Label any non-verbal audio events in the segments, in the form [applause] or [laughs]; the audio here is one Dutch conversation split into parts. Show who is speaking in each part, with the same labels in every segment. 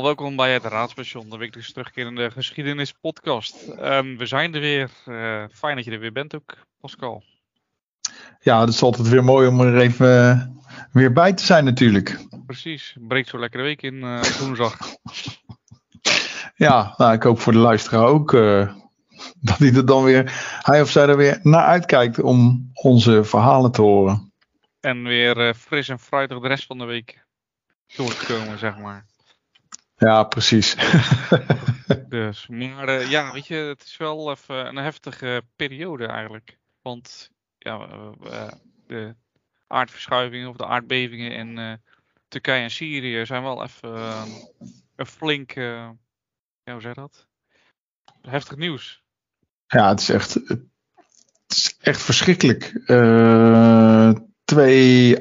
Speaker 1: allemaal, welkom bij het Raadspension, de wekelijks terugkerende geschiedenispodcast. Um, we zijn er weer. Uh, fijn dat je er weer bent ook, Pascal.
Speaker 2: Ja, het is altijd weer mooi om er even uh, weer bij te zijn natuurlijk.
Speaker 1: Precies, breekt zo lekker de week in uh, woensdag. [laughs]
Speaker 2: ja, nou, ik hoop voor de luisteraar ook [laughs] dat hij er dan weer, hij of zij er weer naar uitkijkt om onze verhalen te horen.
Speaker 1: En weer fris en fruitig de rest van de week door te komen, zeg maar.
Speaker 2: Ja, precies. [laughs]
Speaker 1: dus, maar uh, ja, weet je, het is wel even een heftige periode eigenlijk. Want ja, uh, de aardverschuivingen of de aardbevingen in uh, Turkije en Syrië zijn wel even een flink, ja, hoe zeg dat? Heftig nieuws.
Speaker 2: Ja, het is echt, het is echt verschrikkelijk. twee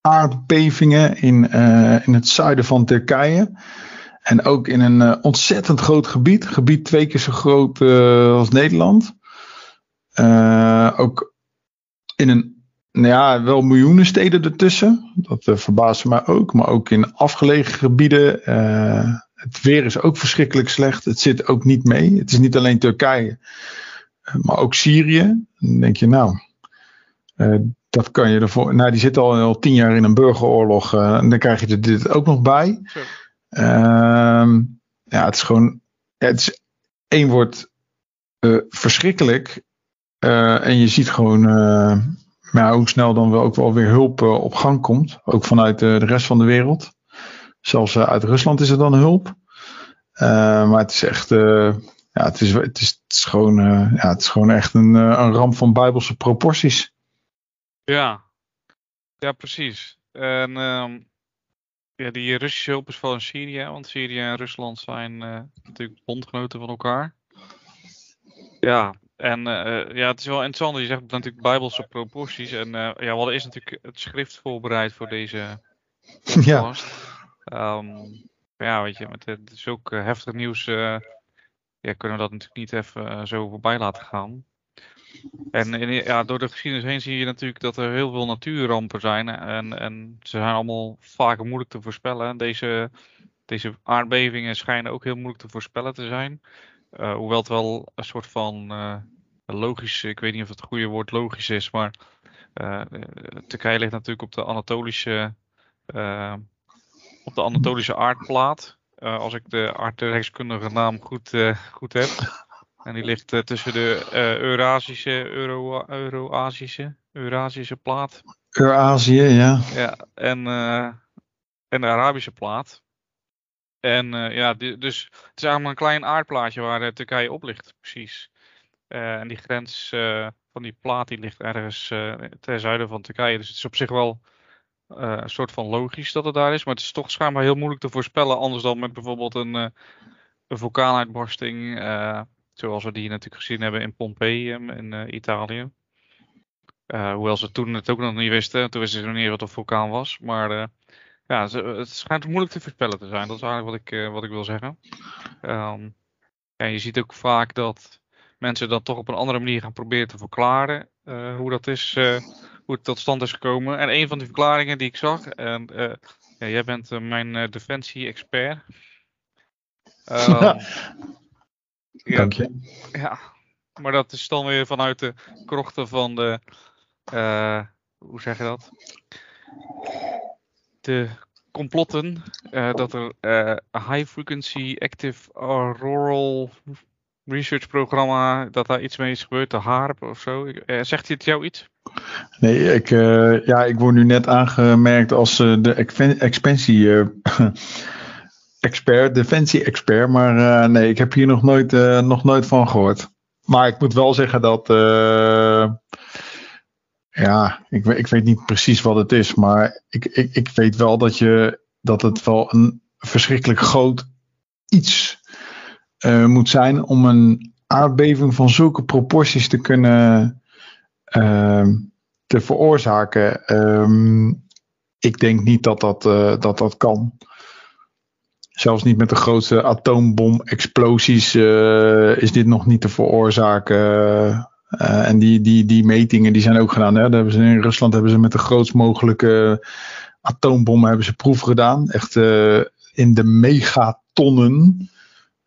Speaker 2: aardbevingen in, in het zuiden van Turkije. En ook in een uh, ontzettend groot gebied. Gebied twee keer zo groot uh, als Nederland. Uh, ook in een, nou ja, wel miljoenen steden ertussen. Dat verbaasde mij ook. Maar ook in afgelegen gebieden. het weer is ook verschrikkelijk slecht. Het zit ook niet mee. Het is niet alleen Turkije. maar ook Syrië. Dan denk je nou. dat kan je ervoor. Nou, die zit al, al tien jaar in een burgeroorlog. en dan krijg je dit ook nog bij. Ehm, ja, het is gewoon. Het is één woord uh, verschrikkelijk. Uh, en je ziet gewoon uh, maar hoe snel dan wel ook wel weer hulp op gang komt. Ook vanuit de rest van de wereld. Zelfs uit Rusland is er dan hulp. maar het is echt. ja, het is, het is, het is gewoon, ja, het is gewoon echt een, een ramp van bijbelse proporties.
Speaker 1: Ja, ja precies. En um, ja, die Russische hulp is in Syrië, want Syrië en Rusland zijn uh, natuurlijk bondgenoten van elkaar. Ja, en uh, ja, het is wel interessant. Je zegt natuurlijk bijbelse proporties. En uh, ja, hadden eerst natuurlijk het schrift voorbereid voor deze [laughs] podcast. Ja. Um, ja, weet je, met het is ook heftig nieuws. ja, kunnen we dat natuurlijk niet even zo voorbij laten gaan. En, ja, door de geschiedenis heen zie je natuurlijk dat er heel veel natuurrampen zijn. En, en ze zijn allemaal vaak moeilijk te voorspellen. Deze, deze aardbevingen schijnen ook heel moeilijk te voorspellen te zijn. Uh, hoewel het wel een soort van uh, logisch, ik weet niet of het, goede woord logisch is, maar uh, Turkije ligt natuurlijk op de Anatolische, op de Anatolische aardplaat. als ik de aardrijkskundige naam goed, goed heb. En die ligt uh, tussen de uh, Eurasische, Euro-Azische, Eurasische plaat.
Speaker 2: Eurazië, ja.
Speaker 1: Ja, en, uh, en de Arabische plaat. En ja, die, dus het is eigenlijk een klein aardplaatje waar Turkije op ligt, precies. en die grens van die plaat die ligt ergens ten zuiden van Turkije. Dus het is op zich wel een soort van logisch dat het daar is. Maar het is toch schijnbaar heel moeilijk te voorspellen. Anders dan met bijvoorbeeld een, een vulkaanuitbarsting. Zoals we die natuurlijk gezien hebben in Pompeii in uh, Italië. Uh, hoewel ze toen het ook nog niet wisten. Toen wisten ze nog niet wat een vulkaan was. Maar uh, ja, het schijnt moeilijk te voorspellen te zijn. Dat is eigenlijk wat ik, wat ik wil zeggen. Um, ja, je ziet ook vaak dat mensen dat toch op een andere manier gaan proberen te verklaren. hoe dat is, hoe het tot stand is gekomen. En een van die verklaringen die ik zag. En ja, jij bent mijn defensie-expert. Um, [laughs]
Speaker 2: Ja, Dank je.
Speaker 1: Ja, maar dat is dan weer vanuit de krochten van de, uh, hoe zeg je dat? De complotten uh, dat er uh, high frequency active auroral research programma, dat daar iets mee is gebeurd, de HARP of zo. zegt het jou iets?
Speaker 2: Nee, ik, ja, ik word nu net aangemerkt als de expansie expert, defensie-expert. Maar uh, nee, ik heb hier nog nooit, uh, nog nooit van gehoord. Maar ik moet wel zeggen dat. Uh, ja, ik, ik weet niet precies wat het is. Maar ik, ik, ik weet wel dat, je, dat het wel een verschrikkelijk groot iets moet zijn. om een aardbeving van zulke proporties te kunnen. Ehm, te veroorzaken. Um, ik denk niet dat dat, dat, dat kan. Zelfs niet met de grootste atoombom-explosies uh, is dit nog niet te veroorzaken. Uh, en die, die, die metingen die zijn ook gedaan. Hè? hebben ze, in Rusland hebben ze met de grootst mogelijke atoombommen hebben ze proeven gedaan. Echt uh, in de tonnen.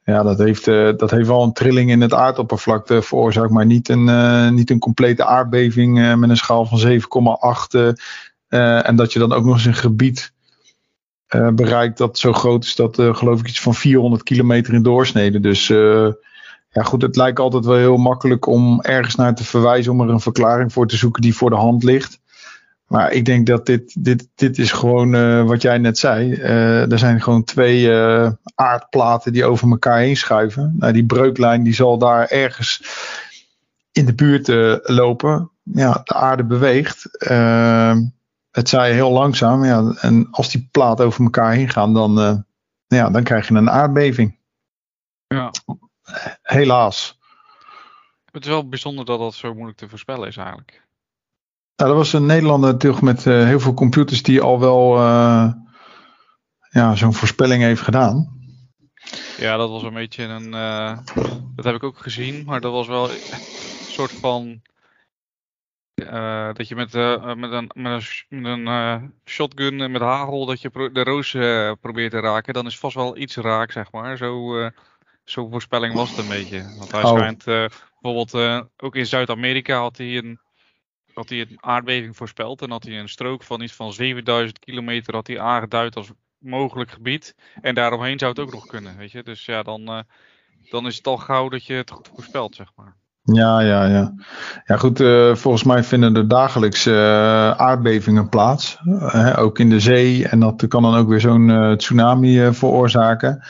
Speaker 2: Ja, dat heeft, dat heeft wel een trilling in het aardoppervlakte veroorzaakt, maar niet een, niet een complete aardbeving met een schaal van 7,8. en dat je dan ook nog eens een gebied bereikt dat zo groot is dat geloof ik iets van 400 kilometer in doorsnede. Dus ja, goed, het lijkt altijd wel heel makkelijk om ergens naar te verwijzen, om er een verklaring voor te zoeken die voor de hand ligt. Maar ik denk dat dit, dit, dit is gewoon uh, wat jij net zei. Uh, er zijn gewoon twee uh, aardplaten die over elkaar heen schuiven. Nou, die breuklijn die zal daar ergens in de buurt lopen. Ja, de aarde beweegt. Het zij heel langzaam. Ja, en als die platen over elkaar heen gaan, dan, ja, dan krijg je een aardbeving.
Speaker 1: Ja
Speaker 2: helaas.
Speaker 1: Het is wel bijzonder dat dat zo moeilijk te voorspellen is eigenlijk.
Speaker 2: Nou, er was een Nederlander natuurlijk met uh, heel veel computers die al wel uh, ja, zo'n voorspelling heeft gedaan.
Speaker 1: Ja, dat was een beetje een. Dat heb ik ook gezien, maar dat was wel een soort van. Dat je met, met een, met een, met een shotgun met hagel dat je de roos probeert te raken, dan is vast wel iets raak, zeg maar. Zo Zo'n voorspelling was het een beetje. Want hij oh. schijnt bijvoorbeeld ook in Zuid-Amerika had hij een had hij een aardbeving voorspeld en had hij een strook van iets van 7000 kilometer had hij aangeduid als mogelijk gebied. En daaromheen zou het ook nog kunnen, weet je. Dus ja, dan, uh, dan is het al gauw dat je het goed voorspelt, zeg maar.
Speaker 2: Ja, ja, ja. Ja, goed. Uh, volgens mij vinden er dagelijks uh, aardbevingen plaats. ook in de zee. En dat kan dan ook weer zo'n tsunami veroorzaken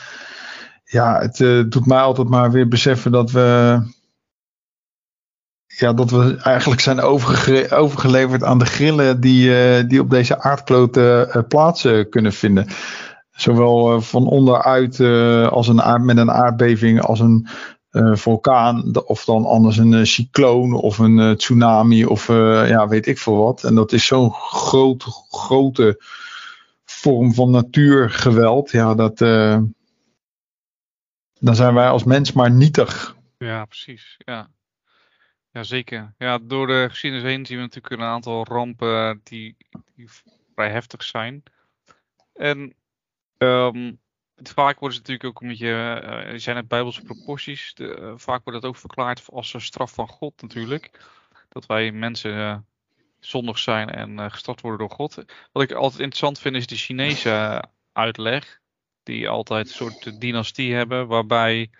Speaker 2: ja, het doet mij altijd maar weer beseffen dat we. Ja, dat we eigenlijk zijn overgeleverd aan de grillen die, die op deze aardkloot uh, plaats kunnen vinden. Zowel van onderuit als een met een aardbeving als een vulkaan. Of dan anders een cycloon of een tsunami of ja, weet ik veel wat. En dat is zo'n groot, grote vorm van natuurgeweld. Ja, dat dan zijn wij als mens maar nietig.
Speaker 1: Ja, precies. Ja. ja, zeker. Ja, door de geschiedenis heen zien we natuurlijk een aantal rampen die, die vrij heftig zijn. En um, vaak worden ze natuurlijk ook een beetje, uh, zijn het bijbelse proporties. De, uh, vaak wordt het ook verklaard als een straf van God natuurlijk. Dat wij mensen zondig zijn en gestraft worden door God. Wat ik altijd interessant vind is de Chinese uitleg die altijd een soort dynastie hebben, waarbij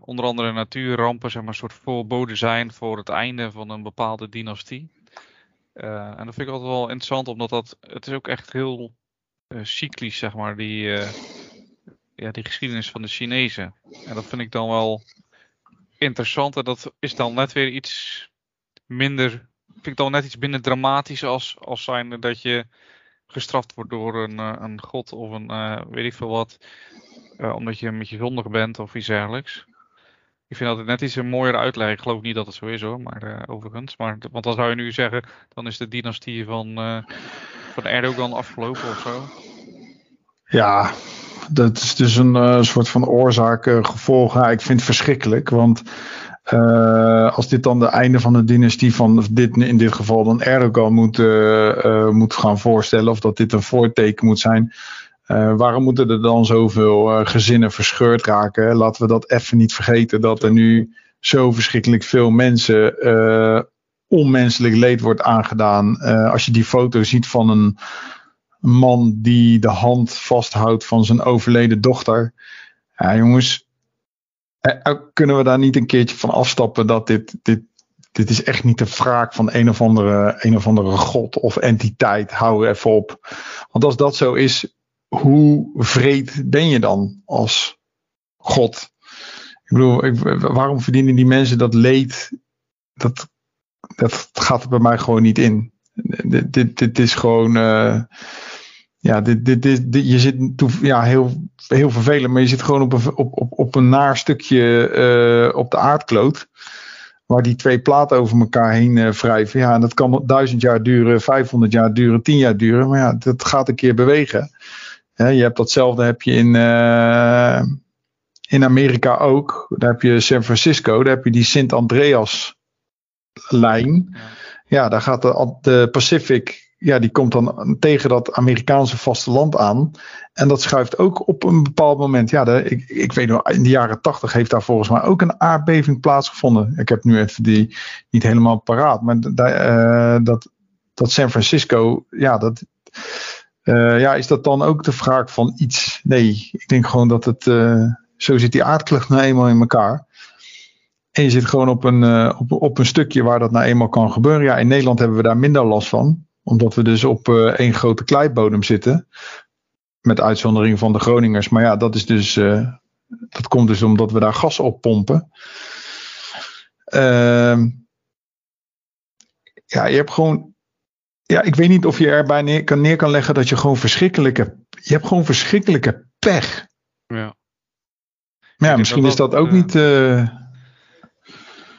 Speaker 1: onder andere natuurrampen zeg maar, een soort voorbode zijn voor het einde van een bepaalde dynastie. En dat vind ik altijd wel interessant, omdat dat, het is ook echt heel cyclisch, zeg maar, die, ja, die geschiedenis van de Chinezen. En dat vind ik dan wel interessant. En dat is dan net weer iets minder, vind ik dan net iets minder dramatisch als, als zijnde dat je gestraft wordt door een, uh, een god of een weet ik veel wat. Omdat je met je zondig bent of iets dergelijks. Ik vind dat net iets een mooier uitleg. Ik geloof niet dat het zo is hoor, maar overigens. Maar, want dan zou je nu zeggen, dan is de dynastie van, van Erdogan afgelopen of zo.
Speaker 2: Ja, dat is dus een soort van oorzaak-gevolg. Ja, ik vind het verschrikkelijk, want uh, als dit dan de einde van de dynastie van dit, in dit geval dan Erdogan moet, uh, uh, moet gaan voorstellen, of dat dit een voorteken moet zijn. waarom moeten er dan zoveel gezinnen verscheurd raken? Laten we dat even niet vergeten, dat er nu zo verschrikkelijk veel mensen onmenselijk leed wordt aangedaan. als je die foto ziet van een man die de hand vasthoudt van zijn overleden dochter. Ja, jongens, eh, eh, kunnen we daar niet een keertje van afstappen dat dit, dit, dit is echt niet de wraak van een of andere, een of andere god of entiteit. Hou er even op. Want als dat zo is, hoe vreed ben je dan als god? Ik bedoel, waarom verdienen die mensen dat leed? Dat, dat gaat er bij mij gewoon niet in. Dit, dit, is gewoon. Uh, ja, dit, dit, je zit ja, heel, heel vervelend, maar je zit gewoon op een, op, op, op een naar stukje uh, op de aardkloot. Waar die twee platen over elkaar heen uh, wrijven. Ja, en dat kan duizend jaar duren, 500 jaar duren, 10 jaar duren. Maar ja, dat gaat een keer bewegen. Je hebt datzelfde heb je in, in Amerika ook. Daar heb je San Francisco, daar heb je die Sint Andreas lijn. Ja, daar gaat de, de Pacific ja, die komt dan tegen dat Amerikaanse vasteland aan. En dat schuift ook op een bepaald moment. Ja, de, ik, ik weet nog, in de jaren tachtig heeft daar volgens mij ook een aardbeving plaatsgevonden. Ik heb nu even die niet helemaal paraat. Maar uh, dat, dat San Francisco, ja, dat, uh, ja, is dat dan ook de vraag van iets? Nee, ik denk gewoon dat het, uh, zo zit die aardklucht nou eenmaal in elkaar. En je zit gewoon op een, uh, op, op een stukje waar dat nou eenmaal kan gebeuren. Ja, in Nederland hebben we daar minder last van. Omdat we dus op uh, één grote kleibodem zitten. Met uitzondering van de Groningers. Maar ja, dat is dus. Uh, dat komt dus omdat we daar gas op pompen. Ehm, ja, je hebt gewoon. Ja, ik weet niet of je erbij neer kan, neer kan leggen dat je gewoon verschrikkelijke. Je hebt gewoon verschrikkelijke pech.
Speaker 1: Ja.
Speaker 2: Maar ja, misschien dat is dat ook uh, niet.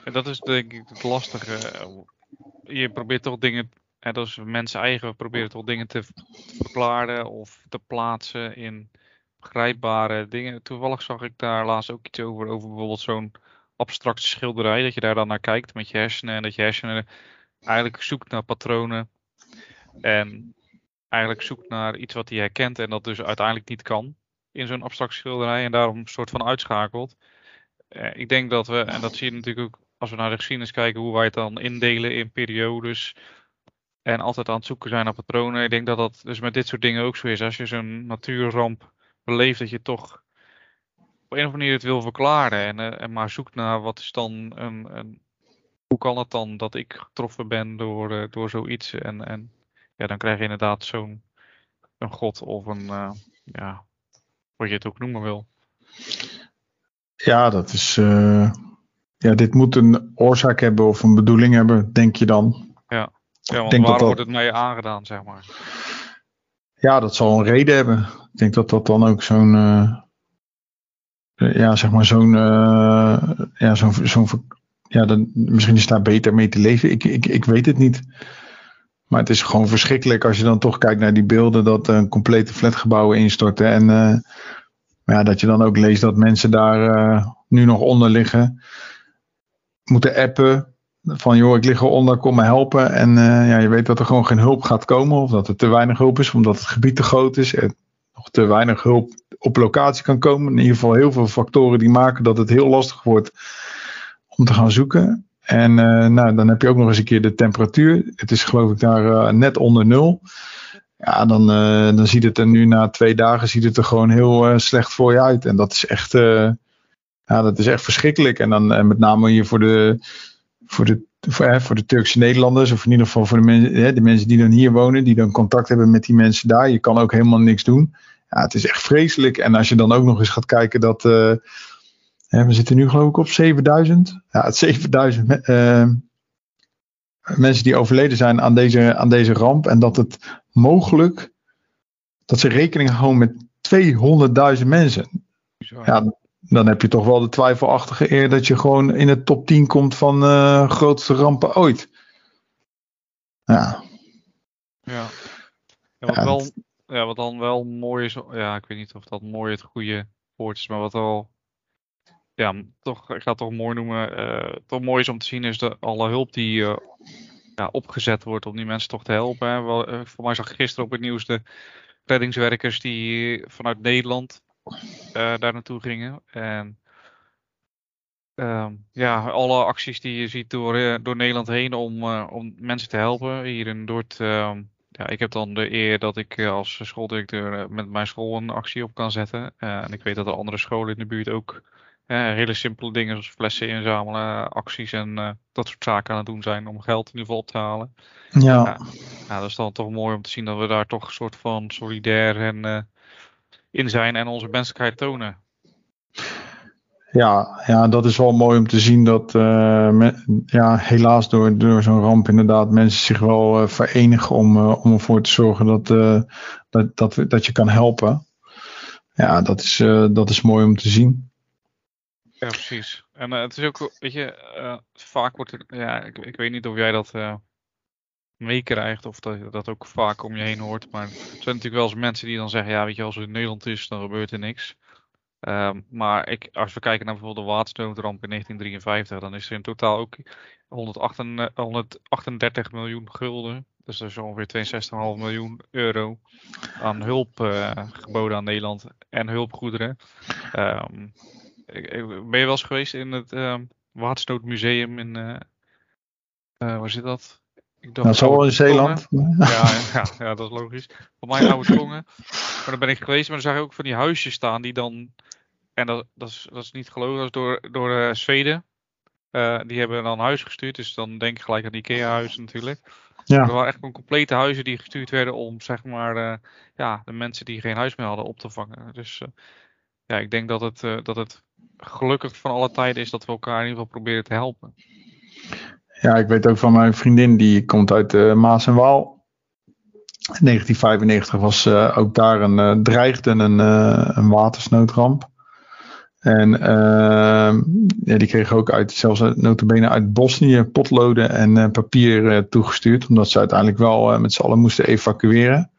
Speaker 1: En dat is denk ik het lastige. Je probeert toch dingen, en dat is mensen eigen, proberen toch dingen te verklaren of te plaatsen in begrijpbare dingen. Toevallig zag ik daar laatst ook iets over, over bijvoorbeeld zo'n abstracte schilderij, dat je daar dan naar kijkt met je hersenen en dat je hersenen eigenlijk zoekt naar patronen en eigenlijk zoekt naar iets wat hij herkent en dat dus uiteindelijk niet kan in zo'n abstracte schilderij en daarom een soort van uitschakelt. Ik denk dat we, en dat zie je natuurlijk ook als we naar de geschiedenis kijken, hoe wij het dan indelen in periodes. En altijd aan het zoeken zijn naar patronen. Ik denk dat dat dus met dit soort dingen ook zo is. Als je zo'n natuurramp beleeft, dat je toch op een of andere manier het wil verklaren. En, uh, en maar zoekt naar wat is dan een, Hoe kan het dan dat ik getroffen ben door, uh, door zoiets? En, en ja, dan krijg je inderdaad zo'n een god of een. Uh, ja, wat je het ook noemen wil.
Speaker 2: Ja, dat is ja, dit moet een oorzaak hebben of een bedoeling hebben, denk je dan.
Speaker 1: Ja, ja want denk dat wordt het mee aangedaan, zeg maar?
Speaker 2: Ja, dat zal een reden hebben. Ik denk dat dat dan ook zo'n, uh, ja, zeg maar zo'n, uh, ja, zo'n, zo'n, ja, dan, misschien is daar beter mee te leven. Ik, ik, ik weet het niet. Maar het is gewoon verschrikkelijk als je dan toch kijkt naar die beelden dat een complete flatgebouwen instorten. En uh, ja, dat je dan ook leest dat mensen daar nu nog onder liggen moeten appen. Van joh, ik lig eronder, kom me helpen. En uh, ja, je weet dat er gewoon geen hulp gaat komen. Of dat er te weinig hulp is, omdat het gebied te groot is. En nog te weinig hulp op locatie kan komen. In ieder geval heel veel factoren die maken dat het heel lastig wordt om te gaan zoeken. En uh, nou, dan heb je ook nog eens een keer de temperatuur. Het is geloof ik daar uh, net onder nul. Ja, dan, dan ziet het er nu na twee dagen ziet het er gewoon heel slecht voor je uit. En dat is echt ja, dat is echt verschrikkelijk. En dan en met name hier voor de, voor de, voor, voor de Turkse Nederlanders, of in ieder geval voor de, mensen, de mensen die dan hier wonen, die dan contact hebben met die mensen daar. Je kan ook helemaal niks doen. Ja, het is echt vreselijk. En als je dan ook nog eens gaat kijken dat. Uh, we zitten nu geloof ik op 7000. Ja, het 7000 uh, mensen die overleden zijn aan deze, aan deze ramp. En dat het mogelijk. dat ze rekening houden met 200.000 mensen. Ja, dan heb je toch wel de twijfelachtige eer dat je gewoon in het top 10 komt van uh, grootste rampen ooit. Ja.
Speaker 1: Ja. ja, wat, ja wel, ja wat dan wel mooi is, ja, ik weet niet of dat mooi het goede woord is, maar wat wel, ja, toch, ik ga het toch mooi noemen, uh, toch mooi is om te zien is de alle hulp die uh, ja, opgezet wordt om die mensen toch te helpen. Hè. Wel, voor mij zag ik gisteren op het nieuws de reddingswerkers die vanuit Nederland daar naartoe gingen. En um, ja, alle acties die je ziet door, uh, door Nederland heen om, uh, om mensen te helpen. Hier in Dordt, ehm, ja, ik heb dan de eer dat ik als schooldirecteur met mijn school een actie op kan zetten. en ik weet dat er andere scholen in de buurt ook hele simpele dingen zoals flessen inzamelen, acties en dat soort zaken aan het doen zijn om geld in ieder geval op te halen.
Speaker 2: Ja.
Speaker 1: ja. ja dat is dan toch mooi om te zien dat we daar toch een soort van solidair en in zijn en onze menselijkheid tonen.
Speaker 2: Ja, ja, dat is wel mooi om te zien dat uh, ja, helaas door, door zo'n ramp inderdaad mensen zich wel uh, verenigen om, uh, om ervoor te zorgen dat, dat, dat, dat je kan helpen. Ja, dat is, dat is mooi om te zien.
Speaker 1: Ja, precies. En het is ook, weet je, vaak wordt er, ja, ik, ik weet niet of jij dat meekrijgt. Of dat je dat ook vaak om je heen hoort. Maar er zijn natuurlijk wel eens mensen die dan zeggen: ja, weet je, als het in Nederland is, dan gebeurt er niks. Um, maar ik, als we kijken naar bijvoorbeeld de watersnoodramp in 1953, dan is er in totaal ook 138, 138 miljoen gulden. Dus dat is ongeveer 62,5 miljoen euro aan hulp geboden aan Nederland en hulpgoederen. Ehm, ben je wel eens geweest in het um, in, waar zit dat?
Speaker 2: Ik dacht, dat zal in Zeeland.
Speaker 1: Ja, ja, ja, dat is logisch. Voor mij oude tongen. Maar daar ben ik geweest, maar dan zag je ook van die huisjes staan die dan. En dat, dat, is, dat is niet gelogen, dat is door, door uh, Zweden. Uh, die hebben dan een huis gestuurd, dus dan denk ik gelijk aan die IKEA-huizen natuurlijk. Ja. Er waren echt gewoon complete huizen die gestuurd werden om zeg maar uh, ja, de mensen die geen huis meer hadden op te vangen. Dus ja, ik denk dat het, dat het gelukkig van alle tijden is dat we elkaar in ieder geval proberen te helpen.
Speaker 2: Ja, ik weet ook van mijn vriendin, die komt uit uh, Maas en Waal. 1995 was uh, ook daar een uh, dreigde een, een watersnoodramp. En ehm, ja, die kregen ook uit, zelfs notabene uit Bosnië potloden en papier toegestuurd. Omdat ze uiteindelijk wel met z'n allen moesten evacueren.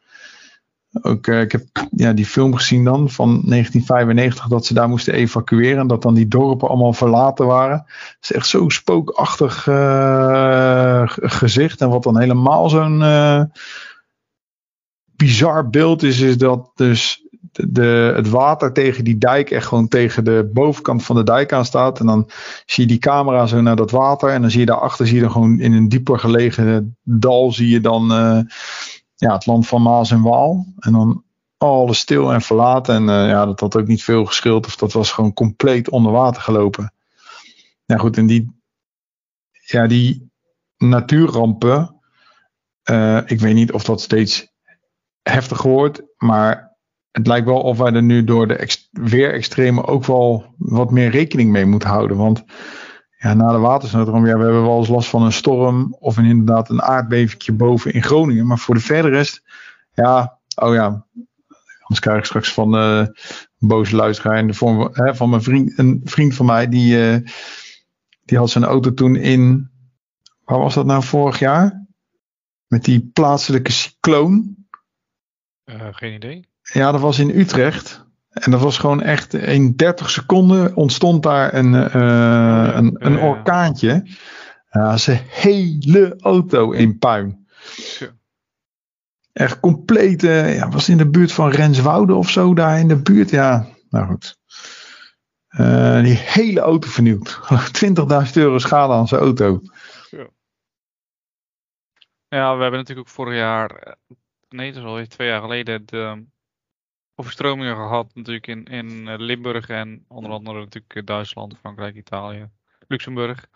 Speaker 2: Ook, uh, ik heb ja, die film gezien dan van 1995 dat ze daar moesten evacueren. En dat dan die dorpen allemaal verlaten waren. Het is echt zo'n spookachtig uh, gezicht. En wat dan helemaal zo'n uh, bizar beeld is, is dat dus de, het water tegen die dijk echt gewoon tegen de bovenkant van de dijk aan staat. En dan zie je die camera zo naar dat water. En dan zie je daarachter, zie je dan gewoon in een dieper gelegen dal, zie je dan ja, het land van Maas en Waal. En dan alles stil en verlaten. En uh, ja, dat had ook niet veel geschild. Of dat was gewoon compleet onder water gelopen. Ja, goed. En die, ja, die natuurrampen. Uh, ik weet niet of dat steeds heftiger wordt. Maar het lijkt wel of wij er nu door de ex weerextremen ook wel wat meer rekening mee moeten houden. Want ja, na de watersnoodramp, ja, we hebben wel eens last van een storm of een, inderdaad een aardbevingje boven in Groningen. Maar voor de verdere rest, ja, oh ja, anders krijg ik straks van uh, boze luisteraar in de vorm hè, van mijn vriend, een vriend van mij, die, uh, die had zijn auto toen in, waar was dat nou vorig jaar? Met die plaatselijke cycloon.
Speaker 1: Uh, geen idee.
Speaker 2: Ja, dat was in Utrecht. En dat was gewoon echt in 30 seconden ontstond daar een, uh, een, een orkaantje. Ja, zijn hele auto in puin. Echt compleet. Uh, ja, was in de buurt van Renswoude of zo daar in de buurt. Ja, nou goed. Uh, die hele auto vernieuwd. [laughs] 20.000 euro schade aan zijn auto. Ja.
Speaker 1: ja, we hebben natuurlijk ook vorig jaar, nee, dat is alweer twee jaar geleden, de overstromingen gehad natuurlijk in, in eh, Limburg en onder andere natuurlijk eh, Duitsland, Frankrijk, Italië, Luxemburg.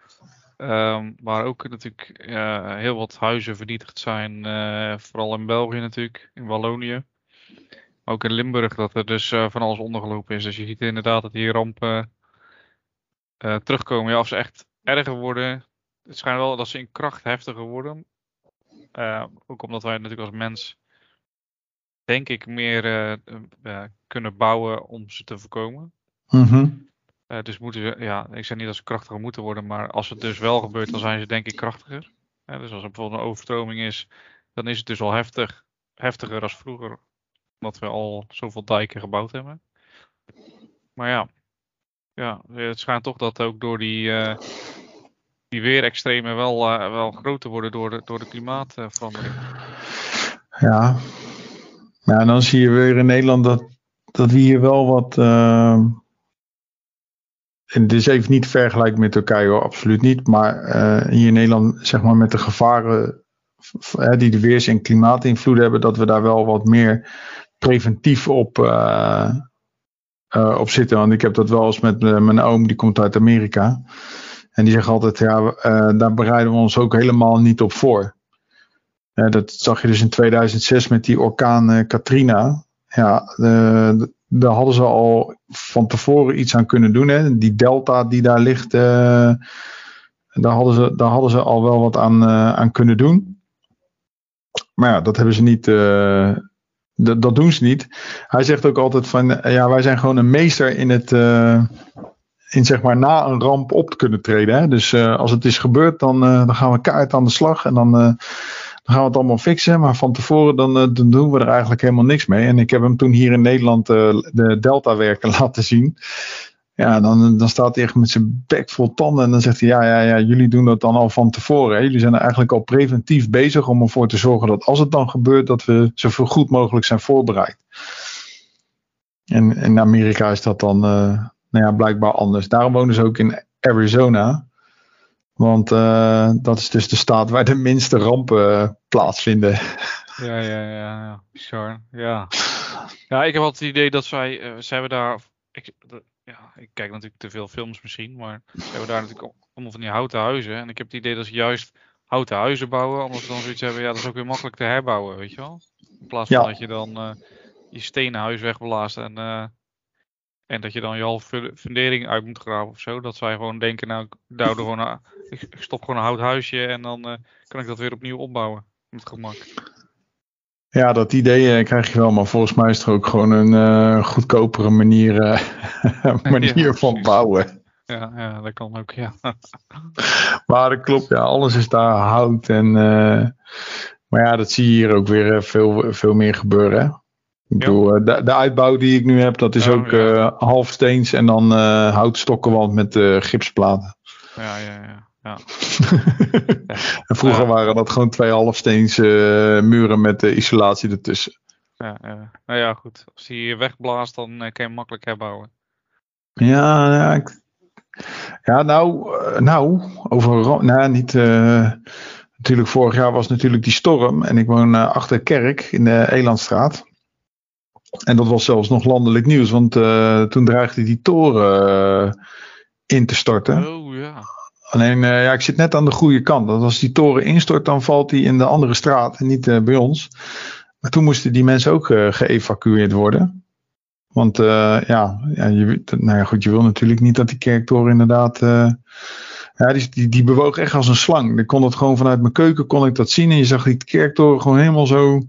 Speaker 1: Um, waar ook natuurlijk heel wat huizen vernietigd zijn, uh, vooral in België natuurlijk, in Wallonië. Maar ook in Limburg dat er dus uh, van alles ondergelopen is. Dus je ziet inderdaad dat die rampen terugkomen. Ja, of ze echt erger worden. Het schijnt wel dat ze in kracht heftiger worden. ook omdat wij natuurlijk als mens denk ik, meer uh, kunnen bouwen om ze te voorkomen.
Speaker 2: Mm
Speaker 1: dus moeten ze, ja, ik zeg niet dat ze krachtiger moeten worden, maar als het dus wel gebeurt, dan zijn ze denk ik krachtiger. dus als er bijvoorbeeld een overstroming is, dan is het dus al heftig, heftiger als vroeger, omdat we al zoveel dijken gebouwd hebben. Maar ja, ja het schijnt toch dat ook door die, uh, die weerextremen wel, wel groter worden door de, door de klimaatverandering.
Speaker 2: Ja, ja, en dan zie je weer in Nederland dat, dat we hier wel wat. Uh, is even niet vergelijken met Turkije hoor, absoluut niet. Maar uh, hier in Nederland, zeg maar met de gevaren die de weers- en klimaatinvloeden hebben, dat we daar wel wat meer preventief op, uh, op zitten. Want ik heb dat wel eens met mijn oom, die komt uit Amerika. En die zegt altijd, ja, daar bereiden we ons ook helemaal niet op voor dat zag je dus in 2006 met die orkaan uh, Katrina. Ja, daar hadden ze al van tevoren iets aan kunnen doen. Hè. Die delta die daar ligt, uh, daar, hadden ze, daar hadden ze al wel wat aan, uh, aan kunnen doen. Maar ja, dat hebben ze niet. Dat, dat, doen ze niet. Hij zegt ook altijd van ja, wij zijn gewoon een meester in het. in zeg maar na een ramp op te kunnen treden. Hè? Dus als het is gebeurd, dan, dan gaan we kaart aan de slag. En dan gaan we het allemaal fixen. Maar van tevoren dan, eh, dan, doen we er eigenlijk helemaal niks mee. En ik heb hem toen hier in Nederland uh, de Delta werken [laughs] laten zien. Ja, dan, dan staat hij echt met zijn bek vol tanden. En dan zegt hij: ja, ja, ja, jullie doen dat dan al van tevoren. Hè? Jullie zijn eigenlijk al preventief bezig om ervoor te zorgen dat als het dan gebeurt, dat we zo goed mogelijk zijn voorbereid. En in Amerika is dat dan uh, nou ja, blijkbaar anders. Daarom wonen ze ook in Arizona. Want uh, dat is dus de staat waar de minste rampen plaatsvinden.
Speaker 1: Ja, ja, ja, ja. Bizar. Ja. ja, ik heb altijd het idee dat zij, uh, ze hebben daar, ik, ja, ik kijk natuurlijk te veel films misschien, maar ze hebben daar natuurlijk allemaal van die houten huizen. En ik heb het idee dat ze juist houten huizen bouwen, omdat ze dan zoiets hebben, ja, dat is ook weer makkelijk te herbouwen, weet je wel. In plaats van dat je dan uh, je stenen huis wegblaast en, en dat je dan je halve fundering uit moet graven of zo. Dat zij gewoon denken, nou, ik, er gewoon, [laughs] ik stop gewoon een hout huisje en dan uh, kan ik dat weer opnieuw opbouwen. Met gemak.
Speaker 2: Ja, dat idee krijg je wel, maar volgens mij is het ook gewoon een uh, goedkopere manier, [laughs] uh, manier ja, van bouwen.
Speaker 1: Ja, ja, dat kan ook, ja. [laughs]
Speaker 2: maar dat klopt, ja, alles is daar hout. En, maar ja, dat zie je hier ook weer veel, veel meer gebeuren. Ik bedoel, de, de, uitbouw die ik nu heb, dat is oh, ook ja. half steens en dan houtstokkenwand met gipsplaten.
Speaker 1: Ja, ja, ja. Ja. [laughs]
Speaker 2: en vroeger waren dat gewoon twee halfsteens uh, muren met uh, isolatie ertussen.
Speaker 1: Ja, ja. Nou ja, goed. Als hij je wegblaast, dan uh, kan je hem makkelijk herbouwen.
Speaker 2: Ja, ja, ik... ja nou, nou, over, nou niet, natuurlijk vorig jaar was natuurlijk die storm en ik woon achter Kerk in de Elandstraat. En dat was zelfs nog landelijk nieuws, want toen dreigde die toren in te storten.
Speaker 1: Oh ja.
Speaker 2: Alleen, uh, ja, ik zit net aan de goede kant. Dat als die toren instort, dan valt die in de andere straat en niet bij ons. Maar toen moesten die mensen ook geëvacueerd worden. Want ja, ja, je, nou ja, goed, je wil natuurlijk niet dat die kerktoren inderdaad. ja, die, die, die, bewoog echt als een slang. Ik kon het gewoon vanuit mijn keuken kon ik dat zien. En je zag die kerktoren gewoon helemaal zo,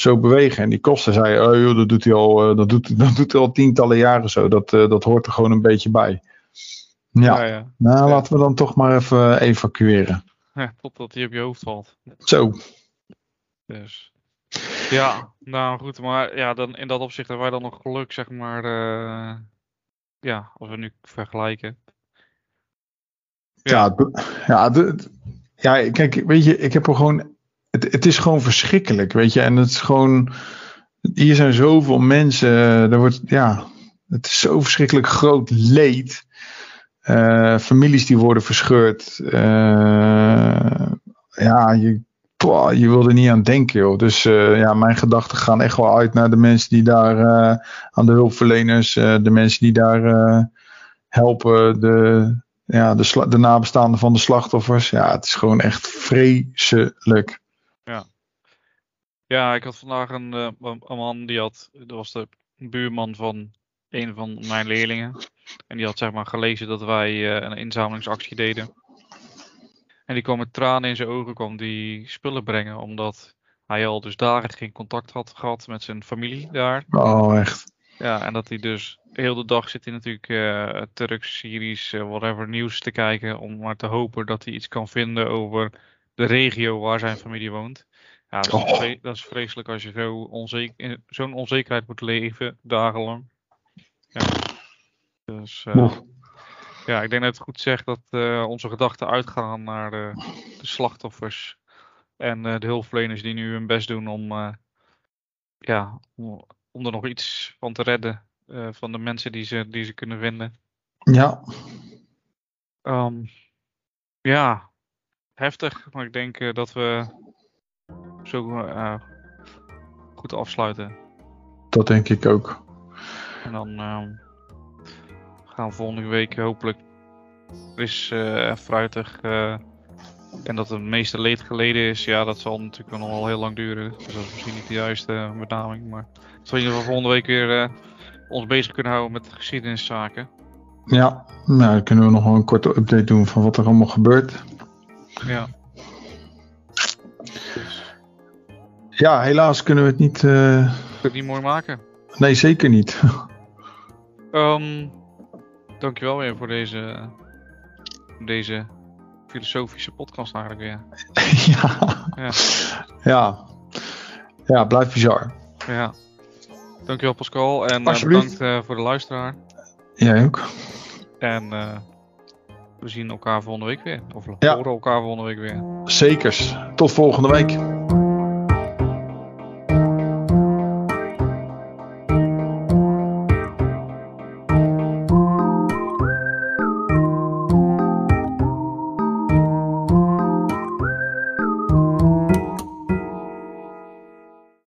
Speaker 2: zo bewegen. En die kosten zei, oh joh, dat doet hij al, dat doet, [laughs] dat doet hij al tientallen jaren zo. Dat, dat hoort er gewoon een beetje bij. Ja, ja, ja. nou laten we dan toch maar even evacueren.
Speaker 1: Ja, totdat hij op je hoofd valt.
Speaker 2: Zo.
Speaker 1: Dus. Ja, nou goed, maar ja, dan in dat opzicht hebben wij dan nog geluk, zeg maar. Uh, ja, als we nu vergelijken.
Speaker 2: Ja, ja, ja, de, ja, kijk, weet je, ik heb er gewoon. Het, het is gewoon verschrikkelijk, weet je, en het is gewoon. Hier zijn zoveel mensen, er wordt, ja, het is zo verschrikkelijk groot leed. Uh, families die worden verscheurd. Uh, ja, je, boah, je wil er niet aan denken, joh. Dus ja, mijn gedachten gaan echt wel uit naar de mensen die daar, aan de hulpverleners, de mensen die daar helpen, de, ja, de, de nabestaanden van de slachtoffers. Ja, het is gewoon echt vreselijk.
Speaker 1: Ja. Ik had vandaag een, een man die had, dat was de buurman van een van mijn leerlingen. En die had zeg maar gelezen dat wij uh, een inzamelingsactie deden. En die kwam met tranen in zijn ogen, kwam die spullen brengen, omdat hij al dus dagen geen contact had gehad met zijn familie daar.
Speaker 2: Oh, echt?
Speaker 1: Ja, en dat hij dus heel de dag zit hij natuurlijk uh, Turks, Syrisch, uh, whatever nieuws te kijken. Om maar te hopen dat hij iets kan vinden over de regio waar zijn familie woont. Ja, dat is, oh. dat is vreselijk als je zo onzeker, zo'n onzekerheid moet leven, dagenlang. Ja. Dus uh, ja, ik denk dat het goed zegt dat uh, onze gedachten uitgaan naar de, de slachtoffers en uh, de hulpverleners die nu hun best doen om, ja, om, om, er nog iets van te redden van de mensen die ze, die ze kunnen vinden.
Speaker 2: Ja.
Speaker 1: Um, ja, heftig, maar ik denk dat we zo goed afsluiten.
Speaker 2: Dat denk ik ook.
Speaker 1: En dan uh, gaan we volgende week hopelijk fris uh, en fruitig. Uh, en dat het meeste leed geleden is, ja, dat zal natuurlijk nog wel heel lang duren. Dus dat is misschien niet de juiste benaming. Maar dat we in ieder geval volgende week weer uh, ons bezig kunnen houden met geschiedeniszaken.
Speaker 2: Ja, nou, dan kunnen we nog wel een korte update doen van wat er allemaal gebeurt.
Speaker 1: Ja.
Speaker 2: Ja, helaas kunnen we het niet. Uh...
Speaker 1: het niet mooi maken.
Speaker 2: Nee, zeker niet.
Speaker 1: um, dankjewel weer voor deze, deze filosofische podcast eigenlijk weer. [laughs]
Speaker 2: ja. ja. Ja. Ja, blijft bizar.
Speaker 1: Ja. Dankjewel Pascal en uh, bedankt uh, voor de luisteraar.
Speaker 2: Jij ook.
Speaker 1: En eh, we zien elkaar volgende week weer. Of we
Speaker 2: Ja.
Speaker 1: horen elkaar volgende week weer.
Speaker 2: Zekers. Tot volgende week.